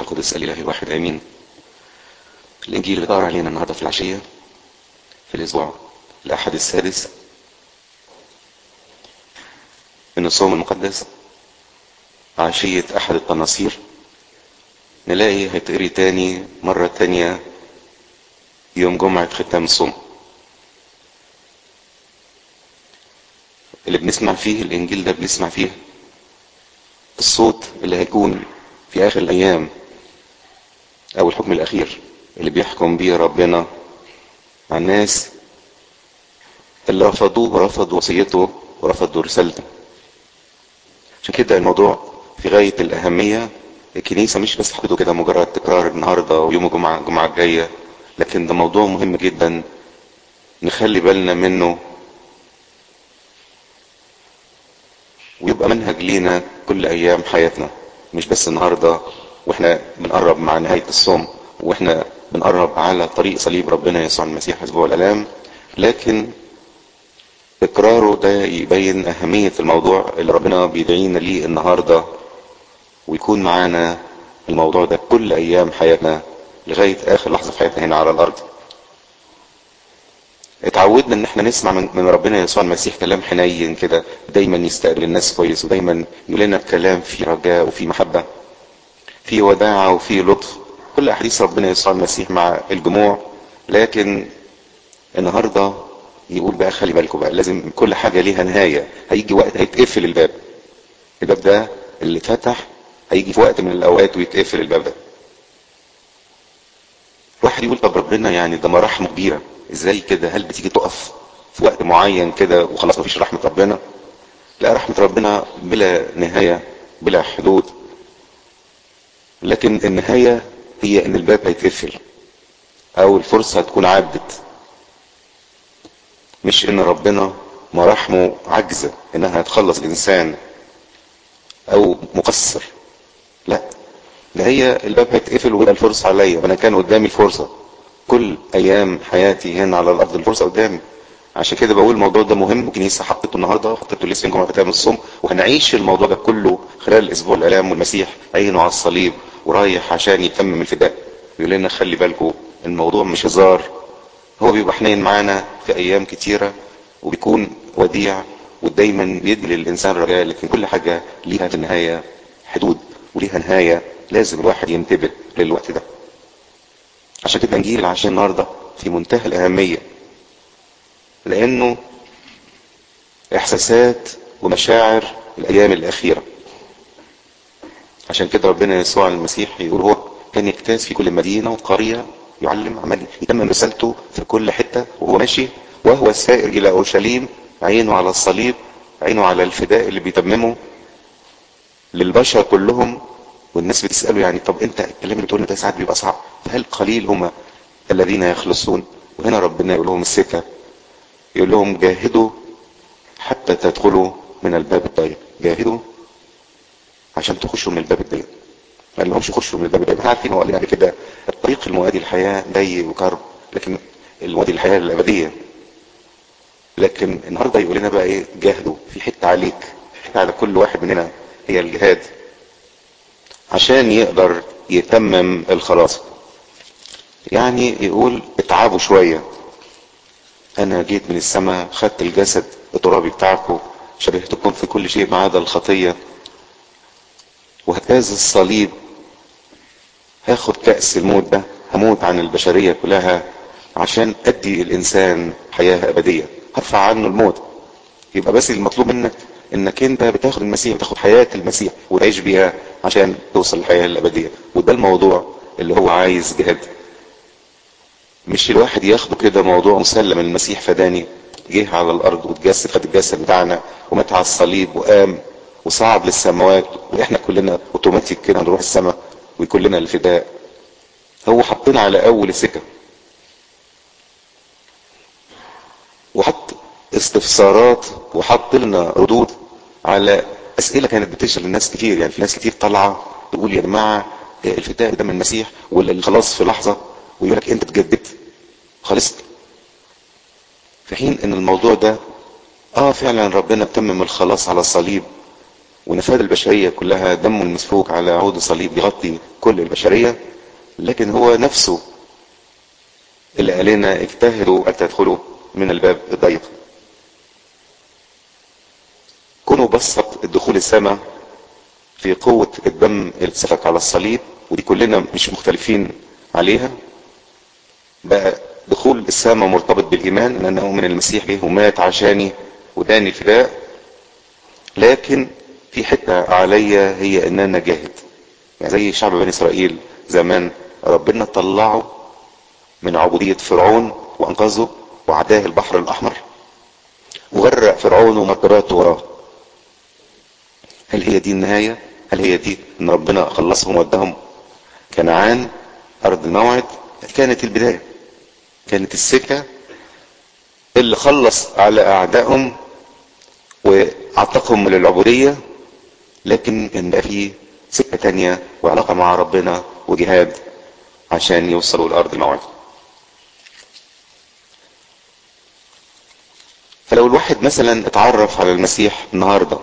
القدس الإله الواحد آمين. الإنجيل اللي بيدور علينا النهاردة في العشية في الأسبوع الأحد السادس. من الصوم المقدس عشية أحد التناصير. نلاقي هيتقري تاني مرة تانية يوم جمعة ختام الصوم. اللي بنسمع فيه الإنجيل ده بنسمع فيه الصوت اللي هيكون في آخر الأيام. أو الحكم الأخير اللي بيحكم بيه ربنا على الناس. اللي رفضوه ورفضوا وصيته ورفضوا رسالته. عشان كده الموضوع في غاية الأهمية. الكنيسة مش بس حطته كده مجرد تكرار النهاردة ويوم الجمعة الجمعة الجاية. لكن ده موضوع مهم جدا نخلي بالنا منه. ويبقى منهج لينا كل أيام حياتنا مش بس النهاردة. وإحنا بنقرب مع نهاية الصوم وإحنا بنقرب على طريق صليب ربنا يسوع المسيح أسبوع الالام لكن تكراره ده يبين أهمية الموضوع اللي ربنا بيدعينا ليه النهاردة ويكون معانا الموضوع ده كل أيام حياتنا لغاية آخر لحظة في حياتنا هنا على الأرض. اتعودنا إن إحنا نسمع من, ربنا يسوع المسيح كلام حنين كده دايما يستقبل الناس كويس ودايما يقول لنا كلام فيه رجاء وفيه محبة. فيه وداعة وفيه لطف. كل أحاديث ربنا يسوع المسيح مع الجموع. لكن النهارده يقول بقى خلي بالكم بقى لازم كل حاجة ليها نهاية. هيجي وقت هيتقفل الباب. الباب ده اللي اتفتح هيجي في وقت من الأوقات ويتقفل الباب ده. واحد يقول طب ربنا يعني ده مراحمه كبيرة. إزاي كده؟ هل بتيجي تقف في وقت معين كده وخلاص مفيش رحمة ربنا؟ لا رحمة ربنا بلا نهاية بلا حدود. لكن النهاية هي إن الباب هيتقفل أو الفرصة هتكون عدت. مش إن ربنا مراحمه عجزة إنها هتخلص الإنسان أو مقصر. لا ده هي الباب هيتقفل ويبقى الفرصة عليا. وأنا كان قدامي الفرصة. كل أيام حياتي هنا على الأرض الفرصة قدامي. عشان كده بقول الموضوع ده مهم. الكنيسة حطيته النهارده. حطيته لسه جمعة ختام الصوم. وهنعيش الموضوع ده كله خلال الأسبوع الالام والمسيح. عينه على الصليب. ورايح عشان يتمم الفداء. يقول لنا خلي بالكم الموضوع مش هزار. هو بيبقى حنين معانا في أيام كتيرة وبيكون وديع ودايما بيدي للإنسان رجاء لكن كل حاجة ليها في النهاية حدود وليها نهاية لازم الواحد ينتبه للوقت ده. عشان كده انجيل العشاء النهارده في منتهى الأهمية. لأنه إحساسات ومشاعر الأيام الأخيرة. عشان كده ربنا يسوع المسيح يقول هو كان يجتاز في كل مدينة وقرية يعلم عمل يتمم رسالته في كل حتة وهو ماشي وهو سائر إلى أورشليم عينه على الصليب عينه على الفداء اللي بيتممه للبشر كلهم والناس بتسأله يعني طب أنت الكلام اللي بتقوله ده ساعات بيبقى صعب فهل قليل هم الذين يخلصون؟ وهنا ربنا يقول لهم السكة يقول لهم جاهدوا حتى تدخلوا من الباب الضيق جاهدوا عشان تخشوا من الباب الضيق ما لهمش يخشوا من الباب ده إحنا عارفين هو قال قبل كده الطريق المؤدي للحياه ضيق وكرب. لكن المؤدي للحياه الأبدية. لكن النهارده يقول لنا بقى إيه؟ جاهدوا. في حتة عليك. حتة على كل واحد مننا. هي الجهاد. عشان يقدر يتمم الخلاص. يعني يقول اتعبوا شوية. أنا جيت من السماء خدت الجسد الترابي بتاعكم شبهتكم في كل شيء ما عدا الخطية. وهكذا الصليب هاخد كأس الموت ده هموت عن البشرية كلها عشان أدي الإنسان حياة أبدية. هرفع عنه الموت. يبقى بس المطلوب منك إنك أنت بتاخد المسيح بتاخد حياة المسيح وتعيش بيها عشان توصل للحياة الأبدية. وده الموضوع اللي هو عايز جهاد. مش الواحد ياخده كده موضوع مسلم المسيح فداني جه على الأرض وتجسد خد الجسد بتاعنا ومات على الصليب وقام. وصعد للسماوات وإحنا كلنا اوتوماتيك كده نروح السماء ويكون لنا الفداء. هو حطنا على أول السكه وحط استفسارات وحط لنا ردود على أسئلة كانت بتشغل الناس كتير. يعني في ناس كتير طالعة تقول يا جماعة الفداء ده من المسيح ولا الخلاص في لحظة؟ ويقول لك أنت اتجددت. خلصت في حين إن الموضوع ده آه فعلا ربنا تمم الخلاص على الصليب. ونفاد البشرية كلها دمه المسفوك على عود صليب يغطي كل البشرية لكن هو نفسه اللي قال لنا اجتهدوا أن تدخلوا من الباب الضيق. كونوا بسط الدخول السماء في قوة الدم اللي على الصليب ودي كلنا مش مختلفين عليها. بقى دخول السماء مرتبط بالإيمان ان أنه من المسيح جه ومات عشاني وداني فداء لكن في حتة عليا هي إن أنا جاهد يعني زي شعب بني إسرائيل زمان ربنا طلعه من عبودية فرعون وأنقذه وعداه البحر الأحمر وغرق فرعون ومركباته وراه. هل هي دي النهاية؟ هل هي دي إن ربنا خلصهم ودهم كنعان أرض الموعد كانت البداية. كانت السكة اللي خلص على أعدائهم وأعتقهم من العبودية لكن كان بقى فيه سكة تانية وعلاقة مع ربنا وجهاد عشان يوصلوا لأرض الموعد فلو الواحد مثلا اتعرف على المسيح النهاردة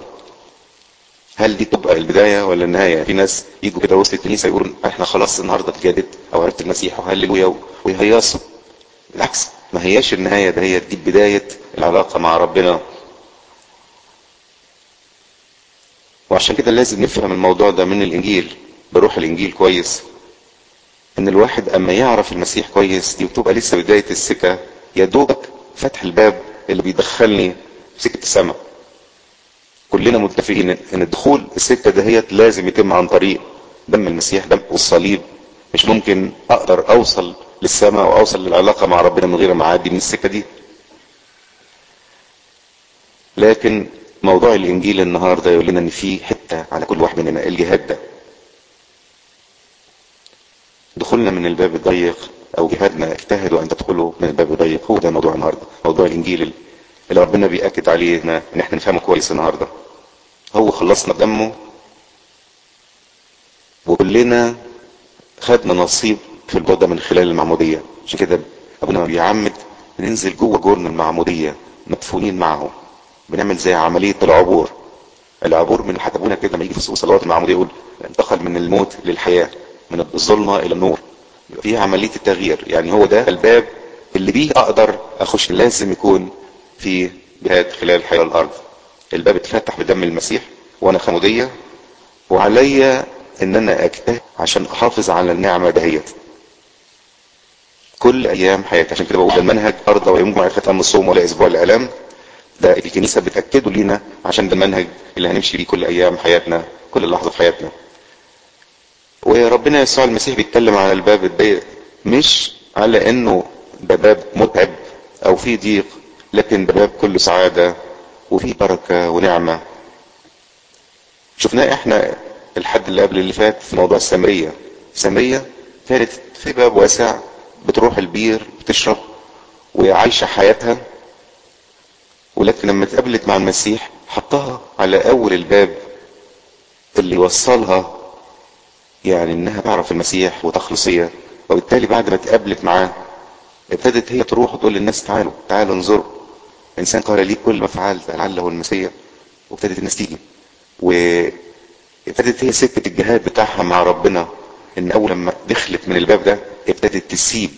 هل دي تبقى البداية ولا النهاية؟ في ناس يجوا كده وسط الكنيسة يقولوا إحنا خلاص النهاردة اتجدد أو عرفت المسيح وهللويا ويهيصوا. بالعكس ما هياش النهاية ده هي دي بداية العلاقة مع ربنا. وعشان كده لازم نفهم الموضوع ده من الإنجيل بروح الإنجيل كويس. إن الواحد أما يعرف المسيح كويس دي بتبقى لسه بداية السكة. يا دوبك فتح الباب اللي بيدخلني سكة السماء. كلنا متفقين إن الدخول السكة دهيت لازم يتم عن طريق دم المسيح دم والصليب مش ممكن أقدر أوصل للسماء وأوصل للعلاقة مع ربنا من غير ما أعدي من السكة دي. لكن موضوع الإنجيل النهاردة يقول لنا ان في حتة على كل واحد مننا الجهاد ده. دخولنا من الباب الضيق أو جهادنا اجتهدوا أن تدخلوا من الباب الضيق. هو ده موضوع النهاردة موضوع الإنجيل اللي ربنا بيأكد علينا إن إحنا نفهمه كويس النهاردة. هو خلصنا بدمه وكلنا خدنا نصيب في الجودة من خلال المعمودية. عشان كده أبونا بيعمد ننزل جوه جرن المعمودية مدفونين معه. بنعمل زي عملية العبور. العبور من حتى ابونا كده لما يجي في صلوات المعمودية يقول انتقل من الموت للحياة من الظلمة إلى النور. في عملية التغيير. يعني هو ده الباب اللي بيه أقدر أخش لازم يكون في جهاد خلال الحياة الأرض. الباب اتفتح بدم المسيح وأنا خمودية وعليا إن أنا أجتهد عشان أحافظ على النعمة دهيت. كل أيام حياتي عشان كده بقول المنهج أرض ويوم ختام الصوم ولا أسبوع الالام ده الكنيسة بتأكده لينا عشان ده المنهج اللي هنمشي بيه كل أيام حياتنا كل لحظة في حياتنا. وربنا يسوع المسيح بيتكلم على الباب الضيق مش على إنه ده باب متعب أو فيه ضيق لكن ده باب كله سعادة وفيه بركة ونعمة. شفناه إحنا الحد اللي قبل اللي فات في موضوع السامرية السامرية كانت في باب واسع بتروح البير بتشرب وعايشة حياتها ولكن لما اتقابلت مع المسيح حطها على أول الباب اللي يوصلها يعني إنها تعرف المسيح وتخلص هي وبالتالي بعد ما اتقابلت معاه ابتدت هي تروح وتقول للناس تعالوا تعالوا انظروا. إنسان قال لي كل ما فعلت لعله المسيح وابتدت الناس تيجي. وابتدت هي سكة الجهاد بتاعها مع ربنا إن أول لما دخلت من الباب ده ابتدت تسيب.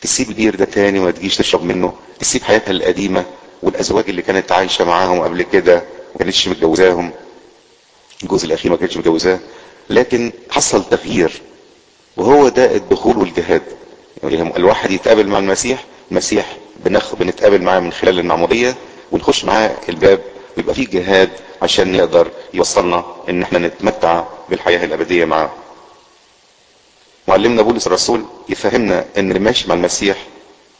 تسيب البير ده تاني وما تجيش تشرب منه. تسيب حياتها القديمة. والأزواج اللي كانت عايشة معاهم قبل كده ما كانتش متجوزاهم الجوز الأخير ما كانتش متجوزاه لكن حصل تغيير وهو ده الدخول والجهاد. يعني الواحد يتقابل مع المسيح المسيح بنخ بنتقابل معاه من خلال المعمودية ونخش معاه الباب ويبقى فيه جهاد عشان يقدر يوصلنا إن إحنا نتمتع بالحياة الأبدية معاه. معلمنا بولس الرسول يفهمنا إن اللي ماشي مع المسيح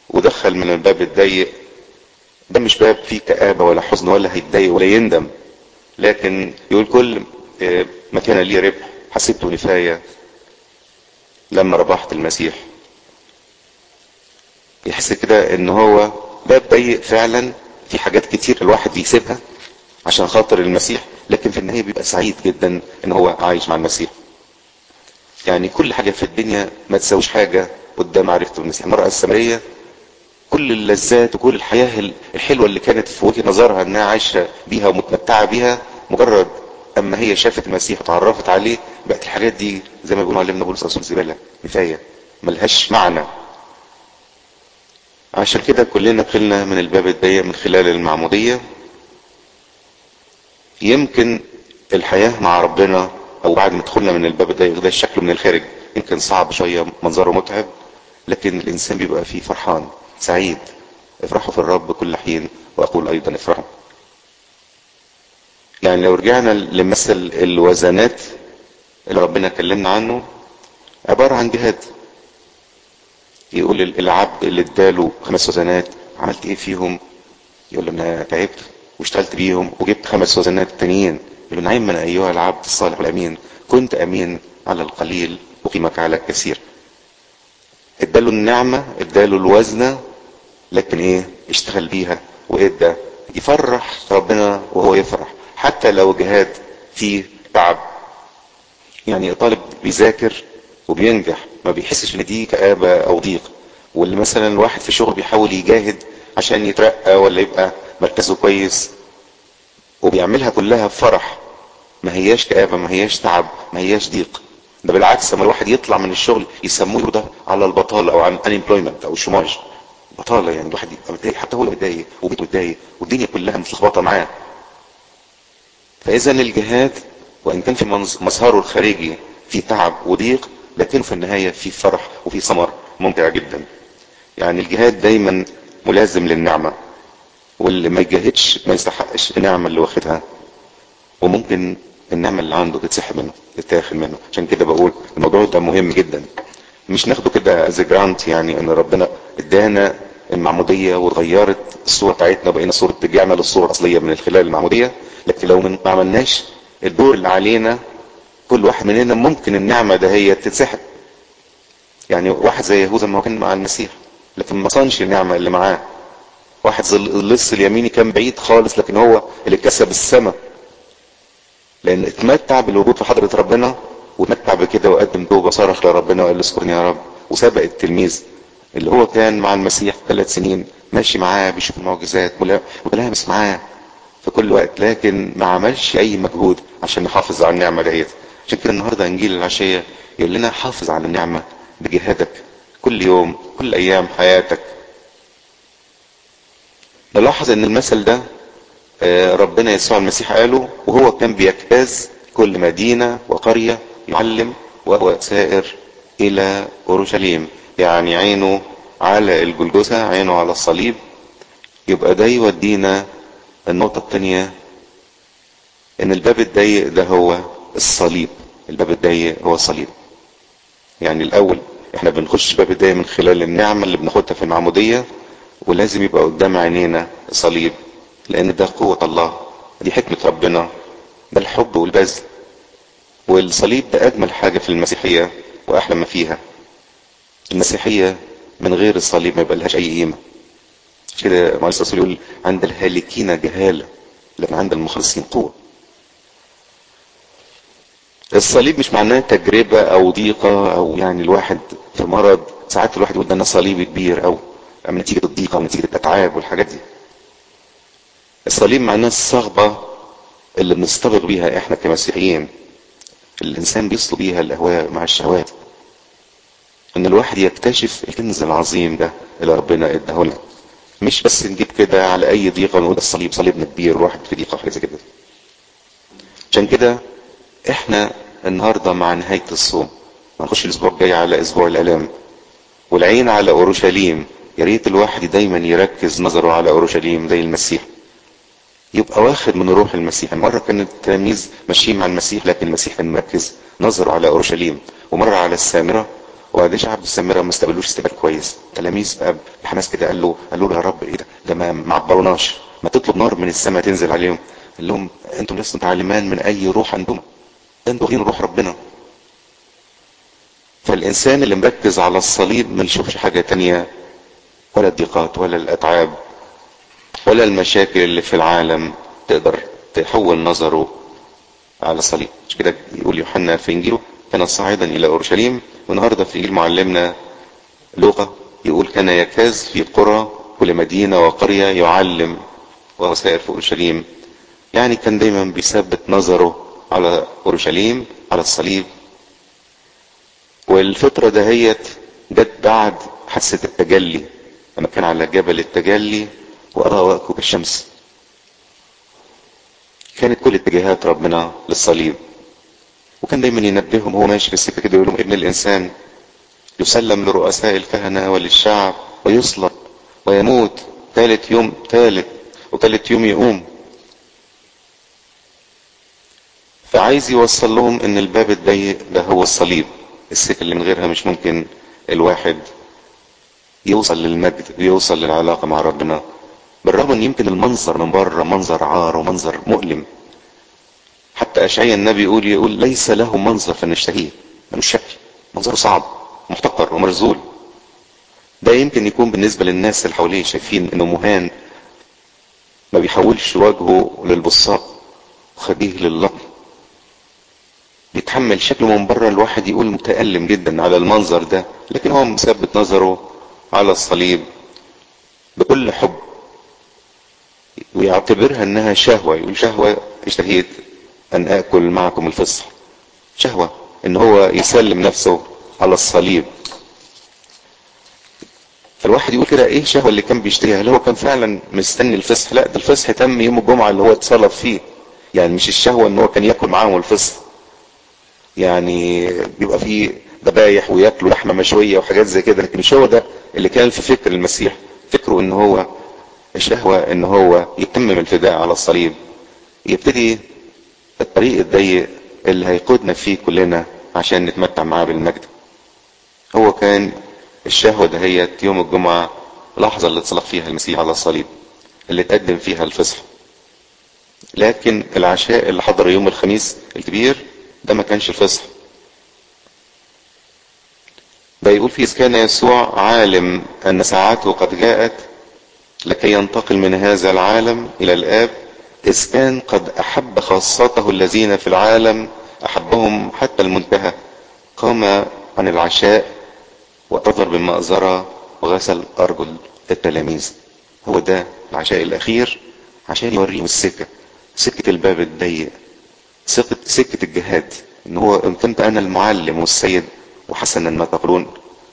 ودخل من الباب الضيق ده مش باب فيه كآبة ولا حزن ولا هيتضايق ولا يندم. لكن يقول كل ما كان لي ربح حسبته نفاية. لما ربحت المسيح. يحس كده إن هو باب ضيق فعلا. في حاجات كتير الواحد بيسيبها عشان خاطر المسيح. لكن في النهاية بيبقى سعيد جدا إن هو عايش مع المسيح. يعني كل حاجة في الدنيا ما تساويش حاجة قدام معرفة المسيح. المرأة السامرية كل اللذات وكل الحياة الحلوة اللي كانت في وجه نظرها إنها عايشة بيها ومتمتعة بيها مجرد أما هي شافت المسيح وتعرفت عليه بقت الحاجات دي زي ما بيقول معلمنا بولس رسول زبالة كفاية ملهاش معنى. عشان كده كلنا دخلنا من الباب الضيق من خلال المعمودية. يمكن الحياة مع ربنا أو بعد ما دخلنا من الباب الضيق ده شكله من الخارج يمكن صعب شوية منظره متعب لكن الإنسان بيبقى فيه فرحان. سعيد. افرحوا في الرب كل حين وأقول أيضا افرحوا. يعني لو رجعنا لمثل الوزنات اللي ربنا كلمنا عنه عبارة عن جهاد. يقول العبد اللي اداله خمس وزنات عملت إيه فيهم؟ يقول له أنا تعبت واشتغلت بيهم وجبت خمس وزنات تانيين. يقول له نعما أيها العبد الصالح الأمين كنت أمين على القليل اقيمك على الكثير. اداله النعمة اداله الوزنة لكن إيه؟ اشتغل بيها وادى يفرح ربنا وهو يفرح. حتى لو جهاد فيه تعب. يعني طالب بيذاكر وبينجح ما بيحسش إن دي كآبة أو ضيق. واللي مثلا الواحد في شغل بيحاول يجاهد عشان يترقى ولا يبقى مركزه كويس. وبيعملها كلها بفرح ما هياش كآبة ما هياش تعب ما هياش ضيق. ده بالعكس لما الواحد يطلع من الشغل يسموه ده على البطالة أو عن unemployment أو الشماج بطالة يعني الواحد يبقى متضايق حتى هو متضايق وبيته متضايق والدنيا كلها متلخبطة معاه. فإذا الجهاد وإن كان في مظهره الخارجي في تعب وضيق لكن في النهاية في فرح وفي ثمر ممتع جدا. يعني الجهاد دايما ملازم للنعمة واللي ما يجاهدش ما يستحقش النعمة اللي واخدها. وممكن النعمة اللي عنده تتسحب منه تتاخد منه. عشان كده بقول الموضوع ده مهم جدا. مش ناخده كده از جرانت يعني إن ربنا ادانا المعمودية وغيرت الصورة بتاعتنا وبقينا صورة رجعنا للصورة الأصلية من خلال المعمودية. لكن لو ما عملناش الدور اللي علينا كل واحد مننا ممكن النعمة ده هي تتسحب. يعني واحد زي يهوذا ما كان مع المسيح لكن ما صنش النعمة اللي معاه. واحد اللص اليميني كان بعيد خالص لكن هو اللي كسب السماء لأن اتمتع بالوجود في حضرة ربنا واتمتع بكده وقدم توبة صرخ لربنا وقال له اذكرني يا رب وسبق التلميذ. اللي هو كان مع المسيح ثلاث سنين ماشي معاه بيشوف المعجزات متلامس معاه في كل وقت لكن ما عملش أي مجهود عشان نحافظ على النعمة ديت. عشان كده النهاردة إنجيل العشية يقول لنا حافظ على النعمة بجهادك كل يوم كل أيام حياتك. نلاحظ إن المثل ده ربنا يسوع المسيح قاله وهو كان بيجتاز كل مدينة وقرية يعلم وهو سائر. إلى أورشليم. يعني عينه على الجلجثة عينه على الصليب. يبقى ده يودينا النقطة الثانية إن الباب الضيق ده هو الصليب. الباب الضيق هو الصليب. يعني الأول إحنا بنخش الباب الضيق من خلال النعمة اللي بناخدها في المعمودية ولازم يبقى قدام عينينا صليب لأن ده قوة الله. دي حكمة ربنا. ده الحب والبذل. والصليب ده أجمل حاجة في المسيحية. واحلى ما فيها. المسيحية من غير الصليب ما يبقى أي قيمة. كده معلش الرسول يقول عند الهالكين جهالة لكن عند المخلصين قوة. الصليب مش معناه تجربة أو ضيقة أو يعني الواحد في مرض. ساعات الواحد يقول ده أنا صليبي كبير أو نتيجة الضيقة ونتيجة الاتعاب والحاجات دي. الصليب معناه الصغبة اللي بنستبق بيها إحنا كمسيحيين. الإنسان بيصل بيها الأهواء مع الشهوات. إن الواحد يكتشف الكنز العظيم ده اللي ربنا اداه لنا مش بس نجيب كده على أي ضيقة ونقول الصليب صليبنا كبير الواحد في ضيقة حاجة كده. عشان كده إحنا النهاردة مع نهاية الصوم هنخش الأسبوع الجاي على أسبوع الالام والعين على أورشليم. يا ريت الواحد دايما يركز نظره على أورشليم زي المسيح. يبقى واخد من روح المسيح. مرة كان التلاميذ ماشيين مع المسيح لكن المسيح كان مركز. نظره على أورشليم ومرة على السامرة وبعدين شعب السامرة ما استقبلوش استقبال كويس. التلاميذ بقى بحماس كده قال له قالوا له يا رب إيه ده؟ ده ما عبروناش ما تطلب نار من السماء تنزل عليهم. قال لهم أنتم لستم تعلمان من أي روح عندهم ده أنتوا واخدين روح ربنا. فالإنسان اللي مركز على الصليب ما يشوفش حاجة تانية ولا الضيقات ولا الأتعاب. ولا المشاكل اللي في العالم تقدر تحول نظره على الصليب مش كده يقول يوحنا في انجيله كان صاعدا إلى أورشليم والنهاردة في إنجيل معلمنا لوقا يقول كان يكاز في قرى كل مدينة وقرية يعلم وهو سائر في أورشليم يعني كان دايما بيثبت نظره على أورشليم على الصليب. والفترة دهيت جت بعد حادثة التجلي لما كان على جبل التجلي وأضاء كوكب الشمس. كانت كل اتجاهات ربنا للصليب. وكان دايما ينبههم هو ماشي في كده يقول لهم ابن الإنسان يسلم لرؤساء الكهنة وللشعب ويصلب ويموت. ثالث يوم ثالث وثالث يوم يقوم. فعايز يوصل لهم إن الباب الضيق ده هو الصليب. السكة اللي من غيرها مش ممكن الواحد يوصل للمجد ويوصل للعلاقة مع ربنا. بالرغم إن يمكن المنظر من بره منظر عار ومنظر مؤلم. حتى اشعيا النبي يقول يقول ليس له منظر فنشتهيه ملوش شكل. منظره صعب محتقر ومرزول. ده يمكن يكون بالنسبة للناس اللي حواليه شايفين إنه مهان. ما بيحولش وجهه للبصاق وخديه للطم بيتحمل شكله من بره الواحد يقول متألم جدا على المنظر ده. لكن هو مثبت نظره على الصليب. بكل حب. ويعتبرها إنها شهوة يقول شهوة اشتهيت أن آكل معكم الفصح. شهوة إن هو يسلم نفسه على الصليب. فالواحد يقول كده إيه الشهوة اللي كان بيشتهيها؟ هل هو كان فعلا مستني الفصح؟ لا ده الفصح تم يوم الجمعة اللي هو اتصلب فيه. يعني مش الشهوة إن هو كان ياكل معاهم الفصح. يعني بيبقى فيه ذبايح وياكلوا لحمة مشوية وحاجات زي كده لكن مش هو ده اللي كان في فكر المسيح. فكره إن هو الشهوة ان هو يتمم الفداء على الصليب. يبتدي الطريق الضيق اللي هيقودنا فيه كلنا عشان نتمتع معاه بالمجد. هو كان الشهوة دهيت يوم الجمعة لحظة اللي اتصلب فيها المسيح على الصليب اللي تقدم فيها الفصح. لكن العشاء اللي حضر يوم الخميس الكبير ده ما كانش الفصح. ده يقول فيه كان يسوع عالم أن ساعته قد جاءت لكي ينتقل من هذا العالم إلى الآب إذ كان قد أحب خاصته الذين في العالم أحبهم حتى المنتهى. قام عن العشاء واعتذر بالمأزرة وغسل أرجل التلاميذ. هو ده العشاء الأخير عشان يوريهم السكة سكة الباب الضيق سكة, سكة الجهاد إن هو إن كنت أنا المعلم والسيد وحسنا ما تقولون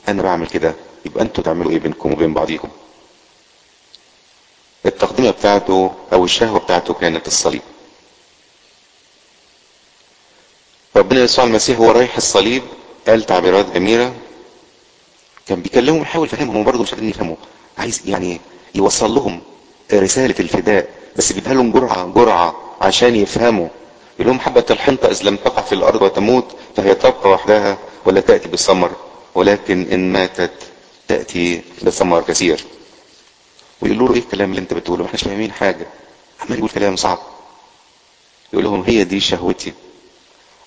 أنا بعمل كده يبقى أنتوا تعملوا إيه بينكم وبين بعضيكم؟ التقدمة بتاعته أو الشهوة بتاعته كانت الصليب. ربنا يسوع المسيح هو رايح الصليب قال تعبيرات جميلة. كان بيكلمهم يحاول يفهمهم برضه مش قادرين يفهموا. عايز يعني يوصل لهم رسالة الفداء بس بيديها لهم جرعة جرعة عشان يفهموا. يقول لهم حبة الحنطة إذ لم تقع في الأرض وتموت فهي تبقى وحدها ولا تأتي بثمر ولكن إن ماتت تأتي بثمر كثير. ويقولوا له إيه الكلام اللي أنت بتقوله؟ إحنا مش فاهمين حاجة. عمال يقول كلام صعب. يقول لهم هي دي شهوتي.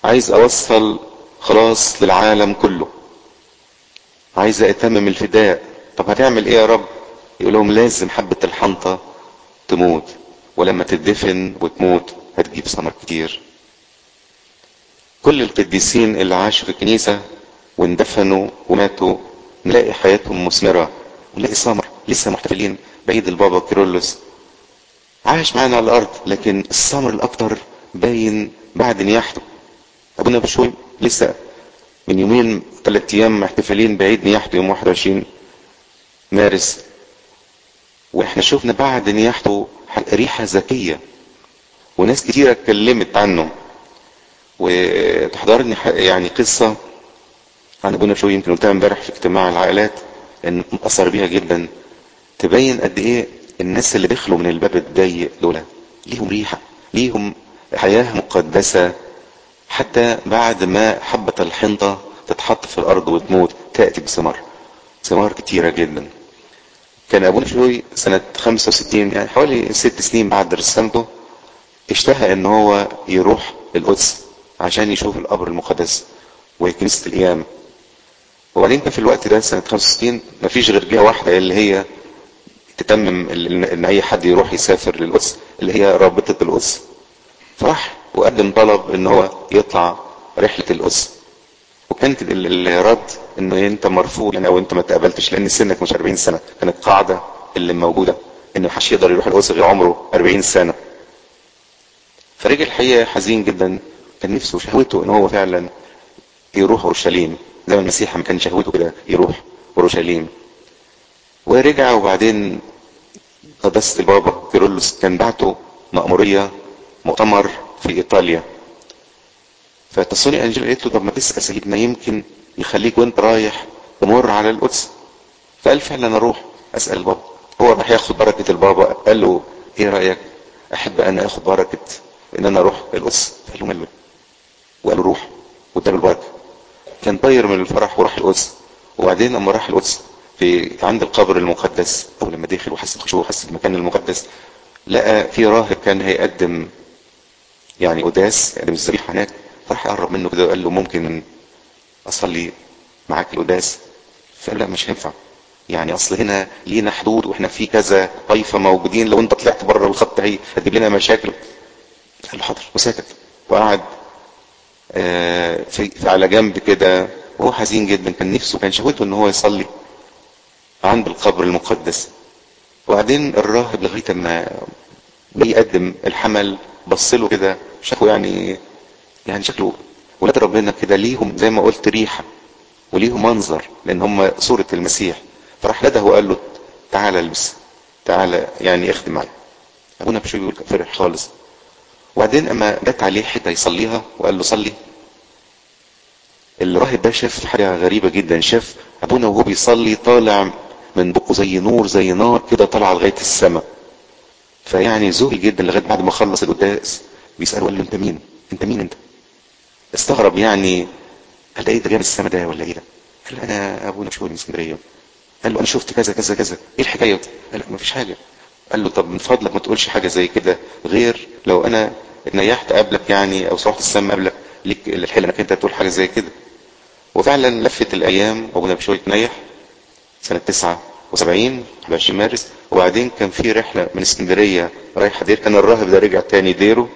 عايز أوصل خلاص للعالم كله. عايز أتمم الفداء. طب هتعمل إيه يا رب؟ يقول لهم لازم حبة الحنطة تموت. ولما تدفن وتموت هتجيب ثمر كتير. كل القديسين اللي عاشوا في الكنيسة واندفنوا وماتوا نلاقي حياتهم مثمرة. ونلاقي ثمر. لسه محتفلين. بعيد البابا كيرلس عاش معانا على الأرض لكن الثمر الأكتر باين بعد نياحته. أبونا بشوي لسه من يومين ثلاث أيام محتفلين بعيد نياحته يوم 21 مارس. وإحنا شفنا بعد نياحته ريحة ذكية وناس كتيرة اتكلمت عنه. وتحضرني يعني قصة عن أبونا شوي يمكن قلتها امبارح في اجتماع العائلات إن مأثر بيها جدا. تبين قد إيه الناس اللي دخلوا من الباب الضيق دول ليهم ريحة ليهم حياة مقدسة. حتى بعد ما حبة الحنطة تتحط في الأرض وتموت تأتي بثمار ثمار كتيرة جدا. كان أبونا شوي سنة 65 يعني حوالي ست سنين بعد رسالته اشتهى إن هو يروح القدس عشان يشوف القبر المقدس وكنيسة القيام وبعدين في الوقت ده سنة 65 مفيش غير جهة واحدة اللي هي تتمم إن أي حد يروح يسافر للقدس اللي هي رابطة القدس فراح وقدم طلب إن هو يطلع رحلة القدس وكانت الرد إنه أنت مرفوض يعني أو أنت ما تقبلتش لأن سنك مش 40 سنة. كانت قاعدة اللي موجودة ان محدش يقدر يروح القدس غير عمره 40 سنة. فرجع الحقيقة حزين جدا. كان نفسه شهوته إن هو فعلا يروح أورشليم. زي ما المسيح ما كان شهوته كده يروح أورشليم. ورجع وبعدين قداسة البابا كيرلس كان بعته مأمورية مؤتمر في إيطاليا. فتصوني انجيل قالت له طب ما تسأل سيدنا يمكن يخليك وأنت رايح تمر على القدس. فقال فعلا أروح أسأل البابا هو راح ياخد بركة البابا قال له إيه رأيك؟ أحب أنا اخد بركة إن أنا أروح القدس. قال له ماله وقال له روح. واداله البركة. كان طاير من الفرح وراح القدس. وبعدين لما راح القدس في عند القبر المقدس أو لما دخل وحس بخشوع وحس بالمكان المقدس لقى في راهب كان هيقدم يعني قداس يقدم الذبيحه هناك فراح يقرب منه كده وقال له ممكن أصلي معاك القداس فقال لا مش هينفع. يعني أصل هنا لينا حدود وإحنا في كذا طائفه موجودين لو أنت طلعت بره الخط هي هتجيب لنا مشاكل. قال له حاضر وسكت. وقعد آه في على جنب كده. وهو حزين جدا كان نفسه كان شهوته إن هو يصلي. عند القبر المقدس. وبعدين الراهب لغاية ما بيقدم الحمل بص له كده شافه يعني يعني شكله ولاد ربنا كده ليهم زي ما قلت ريحة وليهم منظر لأن هم صورة المسيح. فراح لده وقال له تعالى ألبس تعالى يعني اخدم معايا أبونا بشوي بيقول فرح خالص. وبعدين أما جت عليه حتة يصليها وقال له صلي. الراهب ده شاف حاجة غريبة جدا شاف أبونا وهو بيصلي طالع من بقه زي نور زي نار كده طالعة لغاية السماء. فيعني ذهل جدا لغاية بعد ما خلص القداس بيساله قال له أنت مين؟ أنت مين أنت؟ استغرب يعني قال ده إيه ده جاي من السما ده ولا إيه ده؟ قال أنا أبونا مشهور من اسكندريه قال له أنا شفت كذا كذا كذا. إيه الحكاية؟ قال له ما فيش حاجة. قال له طب من فضلك ما تقولش حاجة زي كده غير لو أنا اتنيحت قبلك يعني أو صرحت السما قبلك ليك الحل إنك أنت تقول حاجة زي كده. وفعلا لفت الأيام أبونا بشوي اتنيح سنة 79 21 مارس. وبعدين كان في رحلة من اسكندرية رايحة دير. كان الراهب ده رجع تاني ديره.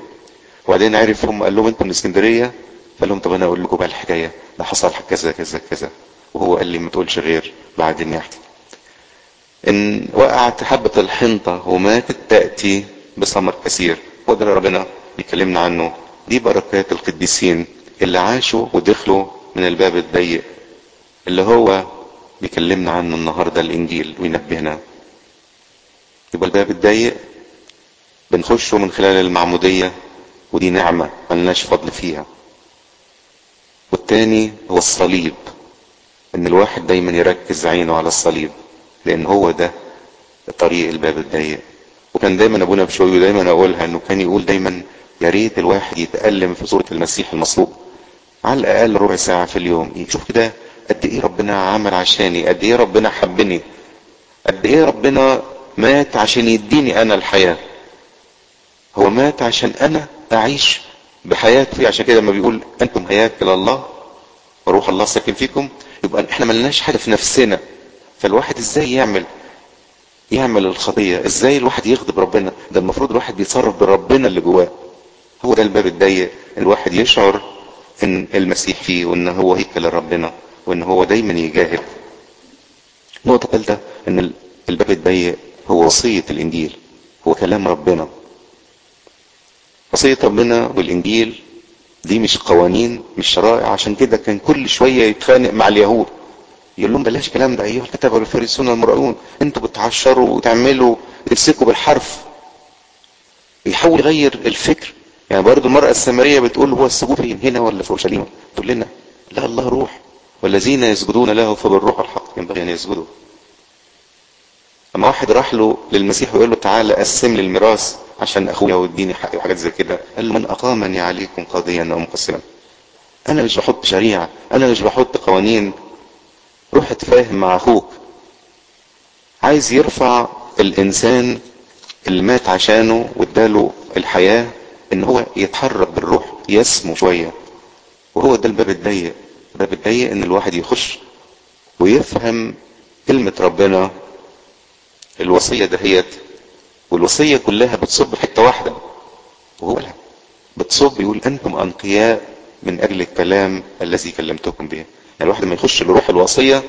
وبعدين عرف هم قال لهم أنتوا من اسكندرية؟ فقال لهم طب أنا أقول لكم بقى الحكاية. ده حصل كذا كذا كذا وهو قال لي ما تقولش غير بعد النياحه إن وقعت حبة الحنطة وماتت تأتي بثمر كثير. وده ربنا بيكلمنا عنه. دي بركات القديسين اللي عاشوا ودخلوا من الباب الضيق. اللي هو بيكلمنا عنه النهارده الإنجيل وينبهنا. يبقى الباب الضيق بنخشه من خلال المعمودية ودي نعمة ملناش فضل فيها. والتاني هو الصليب إن الواحد دايما يركز عينه على الصليب لأن هو ده طريق الباب الضيق. وكان دايما أبونا بشوي دايما أقولها إنه كان يقول دايما يا ريت الواحد يتألم في صورة المسيح المصلوب على الأقل ربع ساعة في اليوم. يشوف كده قد إيه ربنا عمل عشاني؟ قد إيه ربنا حبني؟ قد إيه ربنا مات عشان يديني أنا الحياة؟ هو مات عشان أنا أعيش بحياته فيه عشان كده لما بيقول أنتم هياكل الله وروح الله ساكن فيكم يبقى إحنا ملناش حاجة في نفسنا. فالواحد إزاي يعمل؟ يعمل الخطية. إزاي الواحد يغضب ربنا؟ ده المفروض الواحد بيتصرف بربنا اللي جواه. هو ده الباب الضيق. الواحد يشعر إن المسيح فيه وإن هو هيكل ربنا وإن هو دايما يجاهد نقطة ثالثه إن الباب الضيق هو وصية الإنجيل هو كلام ربنا. وصية ربنا والإنجيل دي مش قوانين مش شرائع عشان كده كان كل شوية يتخانق مع اليهود. يقول لهم بلاش الكلام ده؟ أيها الكتاب والفريسون المرؤون أنتوا بتعشروا وتعملوا تمسكوا بالحرف. يحاول يغير الفكر. يعني برضو المرأة السامرية بتقول هو السجود فين هنا ولا في أورشليم؟ تقول لنا لا الله روح. والذين يسجدون له فبالروح الحق ينبغي أن يسجدوا. لما واحد راح له للمسيح ويقول له تعالى قسم لي الميراث عشان أخويا واديني حقي وحاجات زي كده قال له من اقامني عليكم قاضيا أو مقسما أنا مش بحط شريعة أنا مش بحط قوانين. روح اتفاهم مع أخوك. عايز يرفع الإنسان اللي مات عشانه واداله الحياة إن هو يتحرك بالروح يسمو شوية. وهو ده الباب الضيق. الباب الضيق إن الواحد يخش ويفهم كلمة ربنا. الوصية دهيت والوصية كلها بتصب حتة واحدة وهو لا. بتصب يقول أنتم أنقياء من أجل الكلام الذي كلمتكم به. يعني الواحد لما يخش لروح الوصية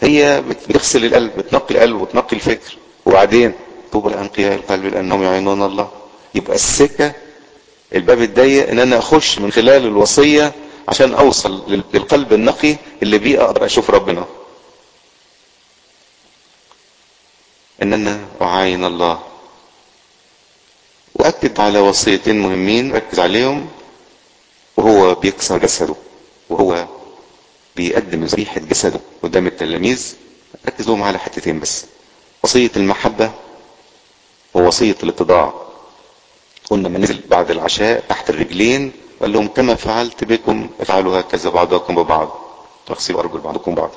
هي بتغسل القلب بتنقي القلب وتنقي الفكر. وبعدين طوبى لأنقياء القلب لأنهم يعينون الله. يبقى السكة الباب الضيق إن أنا أخش من خلال الوصية عشان أوصل للقلب النقي اللي بيه أقدر أشوف ربنا. ان أنا اعاين الله. وأكد على وصيتين مهمين ركز عليهم. وهو بيكسر جسده. وهو بيقدم ذبيحة جسده. قدام التلاميذ. ركز لهم على حتتين بس. وصية المحبة ووصية الاتضاع. قلنا ما نزل بعد العشاء تحت الرجلين. قال لهم كما فعلت بكم افعلوا هكذا بعضكم ببعض. تغسلوا ارجل بعضكم بعض.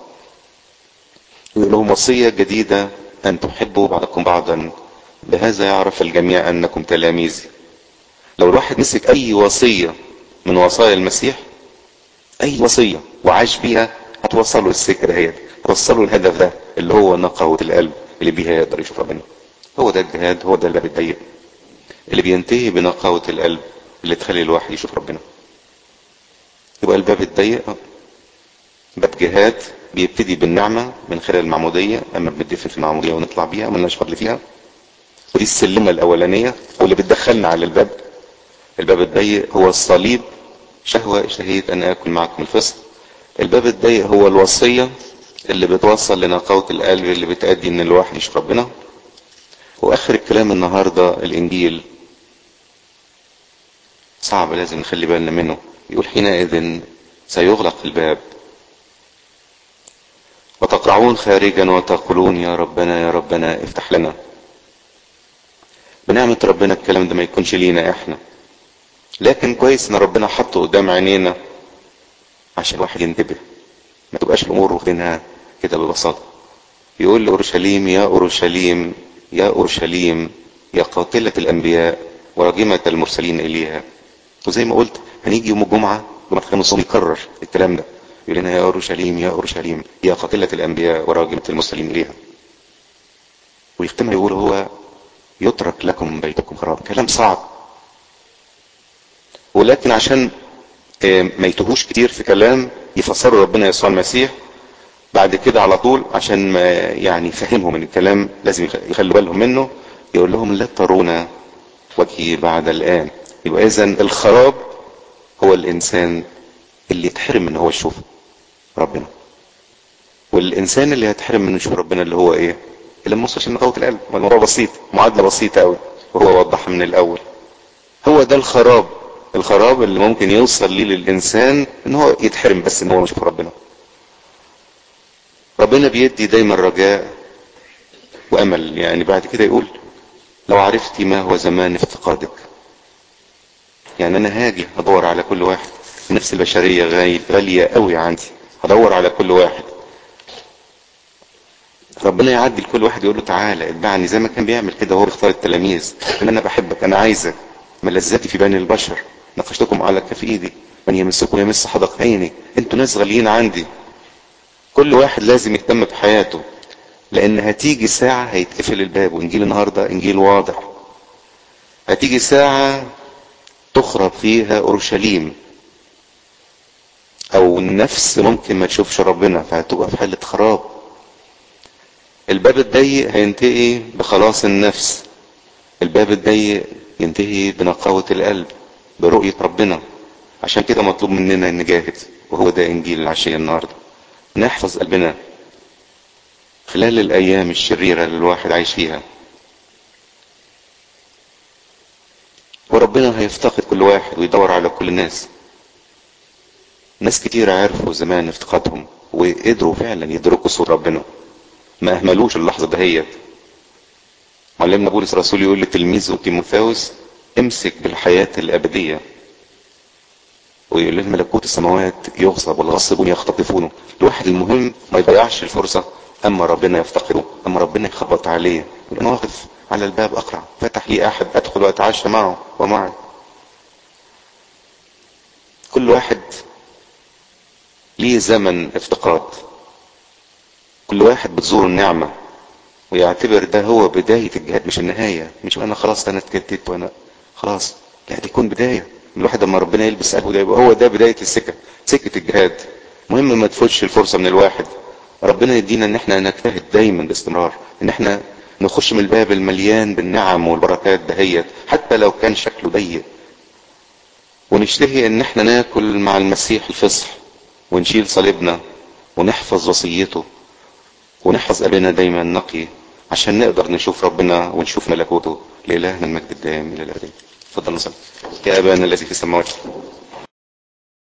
يقول لهم وصية جديدة أن تحبوا بعضكم بعضا. بهذا يعرف الجميع أنكم تلاميذي. لو الواحد مسك أي وصية من وصايا المسيح أي وصية وعاش بيها هتوصله السكة دهيت هتوصله الهدف ده اللي هو نقاوة القلب اللي بيها يقدر يشوف ربنا. هو ده الجهاد هو ده الباب الضيق اللي بينتهي بنقاوة القلب. اللي تخلي الواحد يشوف ربنا. يبقى الباب الضيق باب جهاد بيبتدي بالنعمة من خلال المعمودية أما بندفن في المعمودية ونطلع بيها ملناش فضل فيها. ودي السلمة الأولانية واللي بتدخلنا على الباب. الباب الضيق هو الصليب. شهوة اشتهيت أن آكل معكم الفصل. الباب الضيق هو الوصية اللي بتوصل لنقاوة القلب اللي بتأدي إن الواحد يشوف ربنا. وآخر الكلام النهاردة الإنجيل. صعب لازم نخلي بالنا منه. يقول حينئذ سيغلق الباب. وتقرعون خارجا وتقولون يا ربنا يا ربنا افتح لنا. بنعمة ربنا الكلام ده ما يكونش لينا إحنا. لكن كويس إن ربنا حطه قدام عينينا عشان الواحد ينتبه. ما تبقاش الأمور واخدينها كده ببساطة. يقول لأورشليم يا أورشليم يا أورشليم يا قاتلة الأنبياء وراجمة المرسلين إليها. وزي ما قلت هنيجي يوم الجمعة جمعة الخميس يكرر الكلام ده. يقول لنا يا أورشليم يا أورشليم يا قاتلة الأنبياء وراجمة المرسلين إليها. ويختمها يقول هو يترك لكم بيتكم خراب كلام صعب. ولكن عشان ما يتوهوش كتير في كلام يفسروا ربنا يسوع المسيح بعد كده على طول عشان ما يعني يفهمهم إن الكلام لازم يخلوا بالهم منه يقول لهم لا ترون وجهي بعد الآن. يبقى اذا الخراب هو الإنسان اللي يتحرم إن هو يشوف ربنا. والإنسان اللي هيتحرم من يشوف ربنا اللي هو إيه؟ اللي ما وصلش لنقاوة القلب. الموضوع بسيط معادلة بسيطة قوي وهو وضحها من الأول. هو ده الخراب. الخراب اللي ممكن يوصل ليه للإنسان إن هو يتحرم بس إن هو يشوف ربنا. ربنا بيدي دايما رجاء وأمل. يعني بعد كده يقول لو عرفتي ما هو زمان افتقادك. يعني أنا هاجي أدور على كل واحد. النفس البشرية غالية قوي عندي. هدور على كل واحد. ربنا يعدي لكل واحد يقول له تعالى اتبعني. زي ما كان بيعمل كده وهو بيختار التلاميذ. ان أنا بحبك أنا عايزك. ملذتي في بني البشر. نقشتكم على كف ايدي من يمسكم يمس حدق عيني. أنتوا ناس غاليين عندي. كل واحد لازم يهتم بحياته. لأن هتيجي ساعة هيتقفل الباب وإنجيل النهاردة إنجيل واضح. هتيجي ساعة تخرب فيها أورشليم. أو النفس ممكن ما تشوفش ربنا فهتبقى في حالة خراب. الباب الضيق هينتهي بخلاص النفس. الباب الضيق ينتهي بنقاوة القلب برؤية ربنا. عشان كده مطلوب مننا نجاهد وهو ده إنجيل العشية النهاردة. نحفظ قلبنا. خلال الأيام الشريرة اللي الواحد عايش فيها. وربنا هيفتقد كل واحد ويدور على كل الناس. ناس كتير عرفوا زمان افتقادهم وقدروا فعلا يدركوا صوت ربنا. ما أهملوش اللحظة دهيت معلمنا بولس الرسول يقول لتلميذه تيموثاوس امسك بالحياة الأبدية. ويقول لهم ملكوت السماوات يغصب والغصبون يختطفونه الواحد المهم ما يضيعش الفرصة. اما ربنا يفتقده اما ربنا يخبط عليه؟ أنا واقف على الباب أقرع. فتح لي أحد أدخل واتعشى معه ومعي كل واحد ليه زمن افتقاد. كل واحد بتزور النعمة. ويعتبر ده هو بداية الجهاد مش النهاية. مش أنا خلاص أنا اتكتت وأنا خلاص. لا دي يكون بداية. الواحد لما ربنا يلبس قلبه ده يبقى هو ده بداية السكة سكة الجهاد. مهم ما تفوتش الفرصة من الواحد. ربنا يدينا إن إحنا نجتهد دايما باستمرار إن إحنا نخش من الباب المليان بالنعم والبركات دهيت حتى لو كان شكله ضيق ونشتهي إن إحنا ناكل مع المسيح الفصح ونشيل صليبنا ونحفظ وصيته ونحفظ قلبنا دايما نقي عشان نقدر نشوف ربنا ونشوف ملكوته لإلهنا المجد الدائم إلى الأبد. اتفضل نصلي. يا أبانا الذي في السماوات